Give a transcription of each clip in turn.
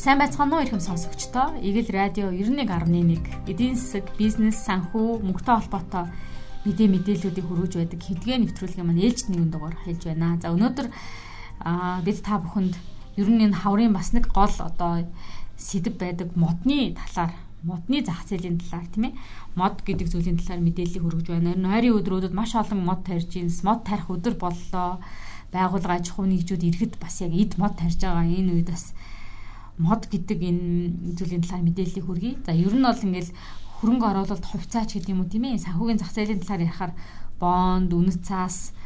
Сайн байцгаана уу ихэм сонсогчдоо. Игэл радио 91.1 эдийн засаг, бизнес, санхүү, мөнгөтэй холбоотой мэдээ мэдээллүүдийг хүргэж байдаг хэдгээ нэвтрүүлгийн маань ээлжид нэгэн дугаар хэлж байна. За өнөөдөр бид та бүхэнд ер нь энэ хаврын бас нэг гол одоо сэдв байдаг модны талаар модны зах зээлийн талаар тийм ээ мод гэдэг зүйлийн талаар мэдээллийг хүргэж байна. Нойрын өдрүүдэд маш олон мод тарьж ийн мод тарих өдөр боллоо. Байгууллага аж ахуй нэгжүүд иргэд бас яг эд мод тарьж байгаа энэ үед бас мод гэдэг энэ зүйлийн талаар мэдээллийг хүргэе. За ер нь бол ингээл хөрөнгө оруулалт хувьцаач гэдэг юм уу тийм ээ санхүүгийн зах зээлийн талаар ярихаар бонд, үнэт цаас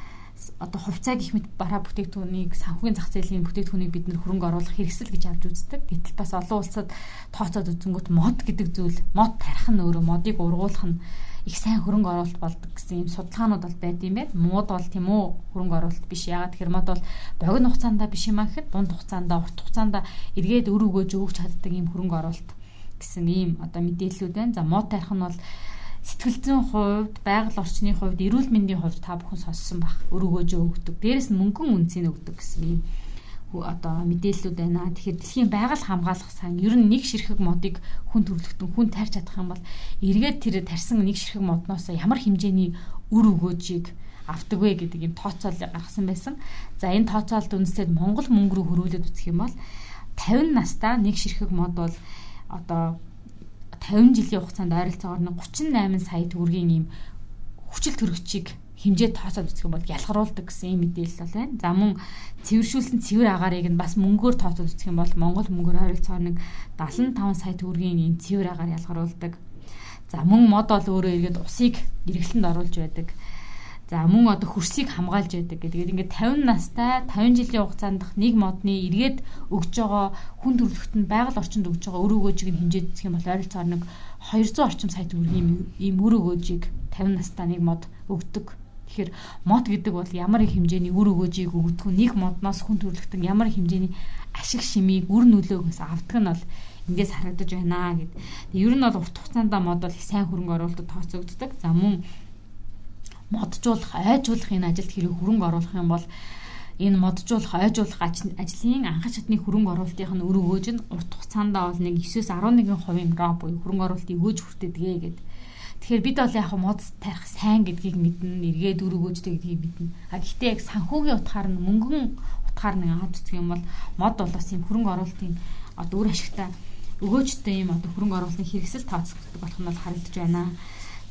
одоо хувьцаа гэх мэт бараа бүтээгдэхүүнийг санхүүгийн зах зээлийн бүтээгдэхүүнийг бид нэр хөрөнгө оруулах хэрэгсэл гэж авч үздэг. Гэтэл бас олон улсад тооцоод үзэнгүүт мод гэдэг зүйл мод тарих нь өөрөө модыг ургуулах нь их сайн хөрөнгө оруулалт болдог гэсэн юм судалгаанууд бол байд юм байна. Мод бол тийм үү хөрөнгө оруулалт биш. Ягаад тэгэхээр мод бол богино хугацаанд биш юм аа гэхэд дунд хугацаанд урт хугацаанд эргээд өр өгөөж өгч чаддаг юм хөрөнгө оруулалт гэсэн ийм одоо мэдээллүүд байна. За мод тарих нь бол сэтгэл зүйн хувьд, байгаль орчны хувьд, эрүүл мэндийн хувьд та бүхэн сонссон бах өр өгөөж өгдөг. Дээрэс нь мөнгөн үнцийг өгдөг гэсэн ийм одоо мэдээллүүд байна. Тэгэхээр дэлхийн байгаль хамгаалах сан ер нь нэг ширхэг модыг хүн төрөлхтөн хүн тарьж чадах юм бол эргээд тэр тарьсан нэг ширхэг модноос ямар хэмжээний үр өгөөжийг авдаг вэ гэдэг юм тооцоол гаргасан байсан. За энэ тооцоолд үндэслээд Монгол мөнгө рүү хөрвүүлээд үзэх юм бол 50 настаа нэг ширхэг мод бол одоо 50 жилийн хугацаанд ойролцоогоор 38 сая төгрөгийн ийм хүчил төрөгчийг хэмжээ тооцоод үзэх юм бол ялгаруулдаг гэсэн юм мэдээлэл бол байна. За мөн цэвэршүүлсэн цэвэр агаарыг нь бас мөнгөөр тооцоод үзэх юм бол Монгол мөнгөөр ойролцоогоор нэг 75 сая төгрөгийн энэ цэвэр агаар ялгаруулдаг. За мөн мод бол өөрөө эргээд усыг эргэлтэнд оруулж байдаг. За мөн одоо хөрсийг хамгаалж байдаг гэдэг. Ингээд 50 настай 50 жилийн хугацаанд нэг модны эргээд өгж байгаа хүн төрөлхтөнд байгаль орчинд өгж байгаа өр өгөөжийг нь хэмжээд үзэх юм бол ойролцоогоор нэг 200 орчим сая төгрөгийн ийм өр өгөөжийг 50 настай нэг мод өгдөг Тэгэхээр мод гэдэг бол ямар их хэмжээний үр өгөөжийг өгдөг нэг модноос хүн төрөлхтөн ямар хэмжээний ашиг шимийг үр нөлөөгөөс авдаг нь бол ингээс харагдаж байна гэд. Ер нь бол урт хугацаанд мод бол их сайн хөрөнгө оруулалтад тооцогддог. За мөн моджуулах, айжуулах энэ ажилд хэрэг хөрөнгө оруулах юм бол энэ моджуулах, ойжуулах ажлын анхаарч чадны хөрөнгө оруулалтын үр өгөөж нь урт хугацаанд бол нэг 9-11% роо буюу хөрөнгө оруулалтыг өгөөж хүртээдгээ гэдэг Тэгэхээр бид бол яг мод тарих сайн гэдгийг мэднэ, эргээд өргөөжтэй гэдгийг мэднэ. А гэхдээ яг санхүүгийн утгаар нь мөнгөн утгаар нь авч үзэх юм бол мод бол бас юм хөрөнгө оруулалтын одоо үр ашигтай өгөөжтэй юм одоо хөрөнгө оруулалтын хэрэгсэл тооцогддог болох нь бол харагдаж байна.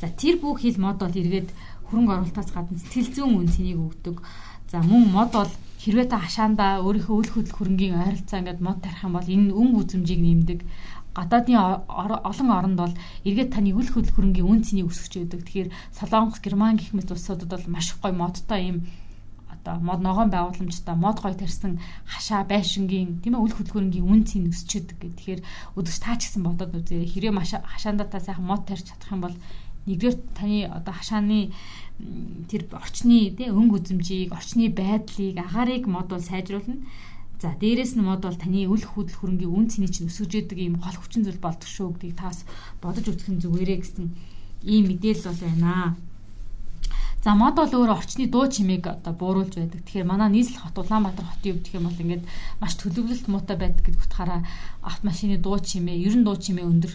За тэр бүх хил мод бол эргээд хөрөнгө оруулалтаас гадна сэтгэл зүйн үн цэнийг өгдөг. За мөн мод бол хэрвээ та хашаандаа өөрийнхөө үл хөдлөх хөрөнгийн ойролцоо ингээд мод тарих юм бол энэ өнгө үзэмжийг нэмдэг гадаадын олон оронд бол эргээд таны үл хөдлөх хөрөнгийн үн цэнийг өсгөж өгдөг. Тэгэхээр Солонгос, Герман гэх мэт улсуудад бол маш гоё модтой юм одоо мод ногоон байгууламжтай мод гоё тарьсан хашаа байшингийн тийм ээ үл хөдлөхөрөнгийн үн цэн өсчөдөг гэх. Тэгэхээр өдөрч таа ч гэсэн бодоод үзээрэй. Хэрэг хашаандаа та сайхан мод тарьж чадах юм бол нэгдүгээр таны одоо хашааны тэр орчны тий өнгө үзэмжийг, орчны байдлыг, агаарыг мод бол сайжруулна. За дээрэс нь мод бол таны үл хөдлөх хөрөнгийн үн цэний чинь өсөж яадаг ийм гол хүчин зүйл болдог шүү гэдгийг таас бодож үзэх нь зүгээрээ гэсэн ийм мэдээлэл бол байна. За мод бол өөр орчны дуу чимээг одоо бууруулж байдаг. Тэгэхээр манай нийслэл хот Улаанбаатар хотын өв гэх юм бол ингээд маш төлөвлөлт муутай байдаг гэдэг утгаараа автомашины дуу чимээ, ерөн дуу чимээ өндөр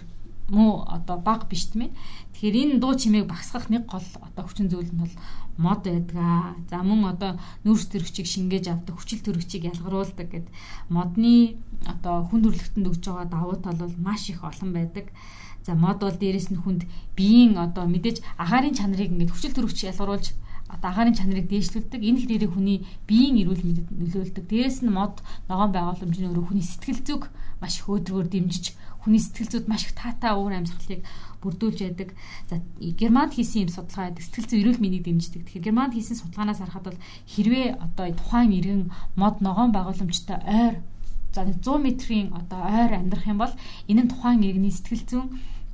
муу одоо баг биш тийм ээ. Тэгэхээр энэ дуу чимээг багасгах нэг гол одоо хүчин зүйл нь бол мод байдгаа. За мөн одоо нүүрс төрөгчийг шингээж авдаг, хүчил төрөгчийг ялгаруулдаг гэд модны одоо хүн төрөлхтөнд өгж байгаа давуу тал бол маш их олон байдаг. За мод бол дээрэс нь хүнд биеийн одоо мэдээж агаарын чанарыг ингээд хүчил төрөгч ялгаруулж одоо агаарын чанарыг дээшлүүлдэг. Энэ хэрэг хүний биеийн эрүүл мэндэд нөлөөлдөг. Дээрэс нь мод ногоон байгууламжны өөрөө хүний сэтгэл зүг маш их өөдрөөр дэмжиж хүний сэтгэл зүйд маш их таатай уур амьсгалыг бүрдүүлж яадаг. За Германд хийсэн юм судалгаа байдаг. Сэтгэл зүйн эрүүл мэндийг дэмждэг. Тэгэхээр Германд хийсэн судалгаанаас харахад бол хэрвээ одоо тухайн иргэн мод ногоон байгууламжтай ойр за 100 метрийн одоо ойр амьдрах юм бол энэ нь тухайн иргэний сэтгэл зүйн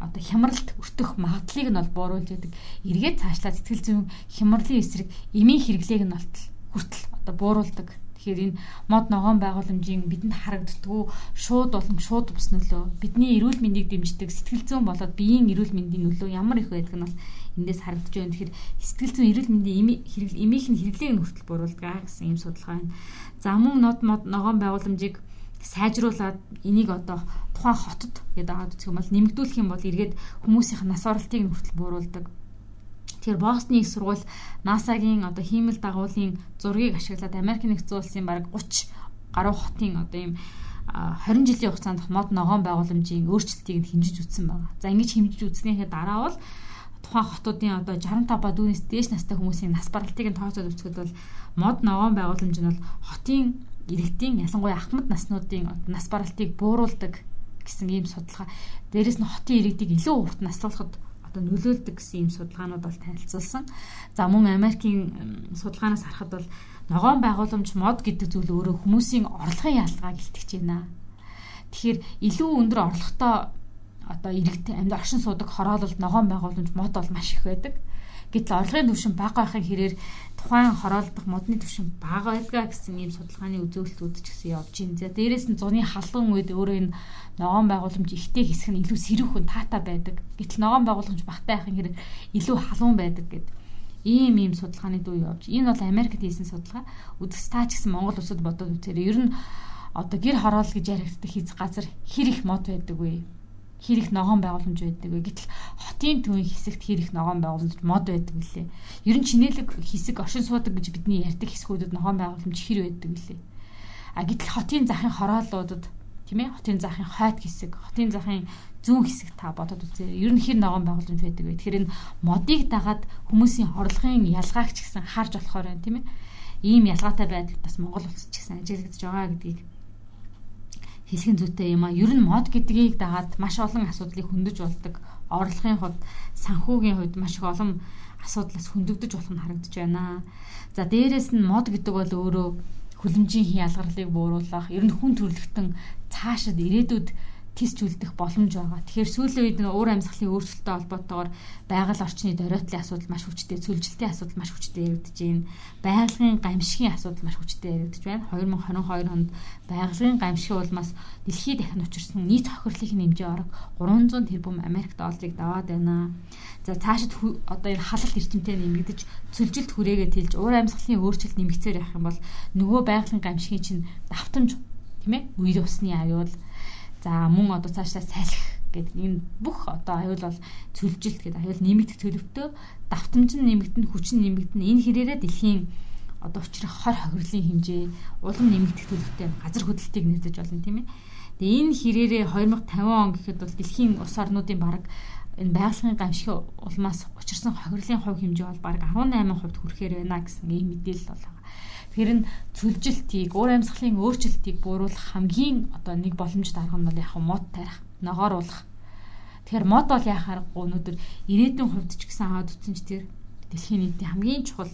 одоо хямралт өртөх магадлалыг нь бол бууруулж яадаг. Эргээд цаашлаа сэтгэл зүйн хямралын эсрэг эмийн хэрэглээг нь болтол хүртэл одоо бууруулдаг. Тэгэхээр энэ мод ногоон байгууламжийн бидэнд харагддггүй шууд болон шууд бус нөлөө бидний эрүүл мэндийг дэмждэг сэтгэл зүйн болоод биеийн эрүүл мэндийн нөлөө ямар их байдаг нь бол эндээс харагдаж байна. Тэгэхээр сэтгэл зүйн эрүүл мэндийн нь хэрэглээг нь хүртэл буруулдаг гэсэн ийм судалгаа байна. За мөн нод мод ногоон байгууламжийг сайжруулад энийг одоо тухайн хотод гэдэг аваад үзэх юм бол нэмэгдүүлэх юм бол эргээд хүмүүсийн нас оролтыг нь хүртэл бууруулдаг. Тэгэхээр Бостны их сургууль НАСА-гийн одоо хиймэл дагуулын зургийг ашиглаад Америк нэгдсэн улсын бараг 30 гаруй хотын одоо ийм 20 жилийн хугацаанд мод ногоон байгууламжийн өөрчлөлтийг нь хэмжиж үзсэн байна. За ингэж хэмжиж үзснийхээ дараа бол тухайн хотуудын одоо 65 ба дүүнээс дээш настай хүмүүсийн нас баралтыг нь тооцоод үзэхэд бол мод ногоон байгууламж нь бол хотын иргэдийн ялангуяа ахмад наснуудын нас баралтыг бууруулдаг гэсэн ийм судалгаа. Дээрэс нь хотын иргэдийг илүү урт наслуулахад одоо нөлөөлдөг гэсэн ийм судалгаанууд бол танилцуулсан. За мөн Америкийн судалгаанаас харахад бол ногоон байгууламж мод гэдэг зүйл өөрөө хүмүүсийн орлогын ялгааг илтгэж байна. Тэгэхээр илүү өндөр орлоготой одоо иргэд амьд оршин суудаг хороололд ногоон байгууламж мод бол маш их байдаг. Гэтэл орлогын түвшин бага байхын хэрээр тухайн хороолдох модны түвшин бага байдгаа гэсэн ийм судалгааны үзүүлэлтүүд ч гэсэн явж байна. За дээрэс нь зуны халуун үед өөрөө энэ ногоон байгууламж ихтэй хэсэг нь илүү сэрүүхэн таатай байдаг. Гэтэл ногоон байгууламж багтай байхын хэрэг илүү халуун байдаг гэдэг ийм ийм судалгааны дүү явж. Энэ бол Америкт хийсэн судалгаа. Үдэс та ч гэсэн Монгол улсад бодоод үзээрэй. Ер нь одоо гэр хороол гэж яригддаг хийц газар хэр их мод байдаг вэ? хэр их ногоон байгууламж байдаг вэ? Гэтэл хотын төвийн хэсэгт их ногоон байгууламж мод байдаг вүлээ. Ер нь чинэлэг хэсэг оршин суудаг гэж бидний ярьдаг хэсгүүдэд ногоон байгууламж хэр байдаг вүлээ. А гэтэл хотын захын хороолуудад тийм ээ хотын захын хойд хэсэг, хотын захын зүүн хэсэг та бодоод үзээ. Ер нь хэр ногоон байгууламж байдаг вэ? Тэгэхээр энэ модыг дагаад хүмүүсийн орлогын ялгааг ч гэсэн харж болохоор байна тийм ээ. Ийм ялгаатай байдал бас Монгол улсад ч гэсэн ажиглагдж байгаа гэдгийг хэлхэн зүйтэй юм а. Ер нь мод гэдгийг дагаад маш олон асуудлыг хөндөж болдог. Орлогын хувьд, санхүүгийн хувьд маш их олон асуудлаас хөндөгдөж болох нь харагдаж байна. За дээрэс нь мод гэдэг бол өөрөө хүлэмжийн хязгаарлалыг бууруулах, ер нь хүн төрөлхтөн цаашид ирээдүйд тисч үлдэх боломж байгаа. Тэгэхээр сүүлийн үед уур амьсгалын өөрчлөлттэй холбоотойгоор байгаль орчны дөрөөтлөлийн асуудал маш хүчтэй, цөлжилтийн асуудал маш хүчтэй яригдж байна. Байгалийн гамшигын асуудал маш хүчтэй яригдж байна. 2022 онд байгалийн гамшигын улмаас дэлхийд дахин учирсан нийт хохирлын хэмжээ орог 300 тэрбум Америк долларыг даваад байна. За цаашид одоо энэ халалт эрчимтэй нэмэгдэж цөлжилт хүрээгээ тэлж уур амьсгалын өөрчлөлт нэмэгцээр явах юм бол нөгөө байгалийн гамшигын чинь давтамж тийм ээ үер усны аюул За мөн одоо цаашаа салхи гэдэг энэ бүх одоо аюул бол цөлжилт гэдэг аюул нэмэгдэх төлөвтэй давтамж нь нэмэгдэн хүчин нэмэгдэн энэ хэрээрээ дэлхийн одоо учрах хор хохирлын хэмжээ улам нэмэгдэх төлөвтэй газар хөдлөлтийг нэрдэж болно тийм ээ. Тэгээ энэ хэрээрээ 2050 он гэхэд бол дэлхийн улс орнуудын бараг энэ байгалийн гамшиг улмаас учирсан хохирлын хувь хэмжээ бол бараг 18% хүрэхээр байна гэсэн ийм мэдээлэл бол Тэр нь цөлжилтийг, уур амьсгалын өөрчлөлтийг бууруулах хамгийн одоо нэг боломжтой арга нь бол яг мод тарих, ногооруулах. Тэгэхээр мод бол яхаар өнөөдөр ирээдүйн хувьд ч гэсэн аваад утсан ч тэр дэлхийн нийтийн хамгийн чухал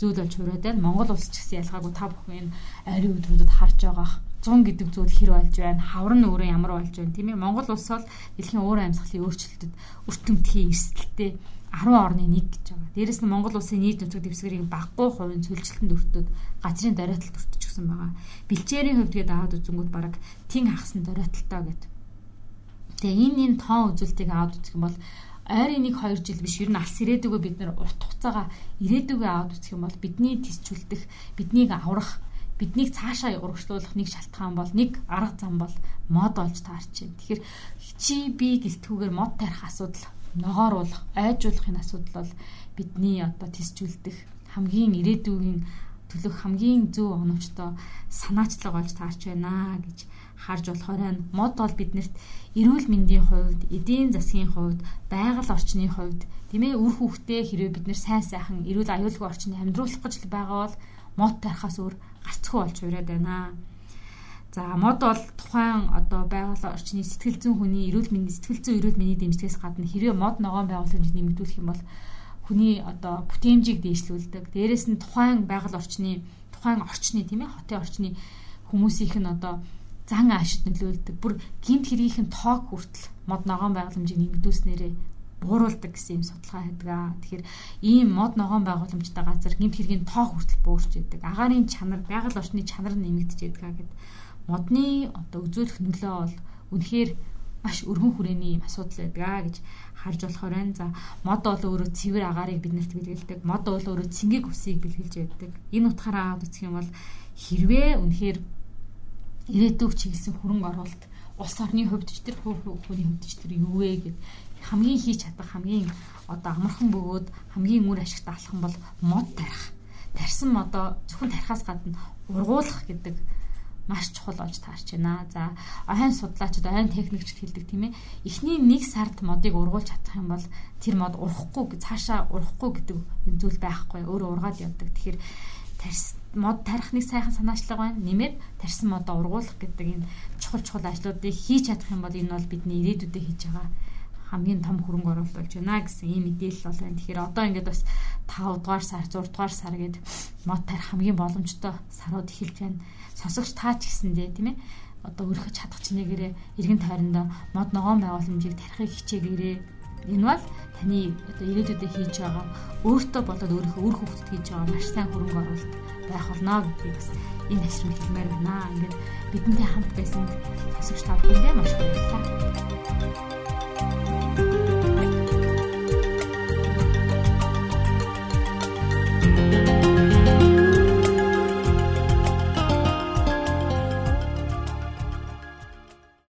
зүйл болж хүрээд байна. Монгол улс ч гэсэн ялгаагүй та бүхэн ойрын өдрүүдэд харж байгаа 100 гэдэг зүйл хэр болж байна? Хавар нь өөрөө ямар болж байна? Тийм ээ. Монгол улс бол дэлхийн уур амьсгалын өөрчлөлтөд өртөмтгий эрсдэлтэй 10 орны нэг гэж байгаа. Дээрэс нь Монгол улсын нийт нутаг дэвсгэрийн баггүй хувийн цөлжилтөнд өртөд газрын доройтолд өртчихсэн байгаа. Бэлчээрийн хувьд гээд аваад үзэнгүүт бараг тин хагасан доройтолтой гэдэг. Тэгээ энэ энэ тоон үзүүлэлтийг аваад үзэх юм бол ойрын 1 2 жил биш ер нь алс ирээдүгөө бид нар урт хугацаагаа ирээдүгөө аваад үзэх юм бол бидний тисчүүлдэх, биднийг аврах биднийг цаашаа урагшлуулах нэг шалтгаан бол нэг арга зам бол мод болж таарч байна. Тэгэхээр чи би гэлтгүүгээр мод тарих асуудал ногооруулах, айжуулахын асуудал бол бидний одоо тисчүүлдэх хамгийн ирээдүйн төлөх хамгийн зөв оновчтой санаачлага болж таарч байна гэж харж болохоор байна. Мод бол биднэрт эрүүл мэндийн хувьд, эдийн засгийн хувьд, байгаль орчны хувьд тийм ээ үр хүүхдээ хэрвээ бид нэр сайн сайхан эрүүл аюулгүй орчинд амьдруулах гэж байгаа бол мод тарихаас өөр гарцгүй болж ураад байна. За мод бол тухайн одоо байгаль орчны сэтгэл зүйн хүний эрүүл мэндийн сэтгэл зүйн эрүүл мэндийн дэмжлэгээс гадна хэрвээ мод ногоон байгууламж нэмэгдүүлэх юм бол хүний одоо бүтээмжийг дээшлүүлдэг. Дээрээс нь тухайн байгаль орчны тухайн орчны тийм ээ хотын орчны хүмүүсийнх нь одоо зан аашид нөлөөлдөг. Бүр гинт хэргийнх нь тоог хүртэл мод ногоон байгууламжийг нэмэгдүүлснээрээ бууруулдаг гэсэн юм судалгаа байдаг. Тэгэхээр ийм мод ногоон байгууламжтай газар гэмт хэргийн тоо хүртэл буурч идэг. Агаарын чанар, байгаль орчны чанар нэмэгдэж идэг гэд модны одоо үзүүлэх нөлөө бол үнэхээр маш өргөн хүрээний юм асуудал байдаг гэж харж болохоор байна. За мод бол өөрөө цэвэр агаарыг биднэрт бэлгэлдэг. Мод бол өөрөө цэнгийг усыг бэлгэлж байдаг. Энэ утгаараа аваад үзэх юм бол хэрвээ үнэхээр ирээдүйг чиглэсэн хөрөнгө оруулалт улс орны хувьд ч тэр хүний хувьд ч тэр юу вэ гэд хамгийн хийж чадах хамгийн одоо амархан бөгөөд хамгийн үр ашигтай алхам бол мод тарих. Тарсан модоо зөвхөн тарихаас гадна ургуулах гэдэг маш чухал болж таарч байна. За ойн судлаачид ойн техникчд хэлдэг тийм ээ. Эхний нэг сард модыг ургуулж чадах юм бол тэр мод урахгүй цаашаа урахгүй гэдэг юм зүйл байхгүй. Өөрөө ургаад явдаг. Тэгэхээр тарс мод тарихныг сайхан санаачлага байна. Нэмээд тарсан модоо ургуулах гэдэг энэ чухал чухал ажлуудыг хийж чадах юм бол энэ бол бидний ирээдүйдээ хийж байгаа хамгийн том хөрөнгө оруулалт болж байна гэсэн ийм мэдээлэл бол байна. Тэгэхээр одоо ингээд бас 5 дугаар сар, 6 дугаар сар гээд мод тарих хамгийн боломжтой сарууд эхэлж байна. Сонсогч таа ч гэсэндээ тийм ээ одоо өрхөж чадах чинээгээрээ эргэн тойрондоо мод ногоон байгууламжийг тарихыг хичээгээрээ энэ бол таны одоо ирээдүйдээ хийж байгаа өөртөө болоод өөрийнхөө үр хөвгөд хийж байгаа маш сайн хөрөнгө оруулалт байх болно гэдгийг бас энэ ашиг хэлмээр байна. Ингээд бидэнтэй хамт байсан сонсогч та бүхэндээ маш баярлалаа.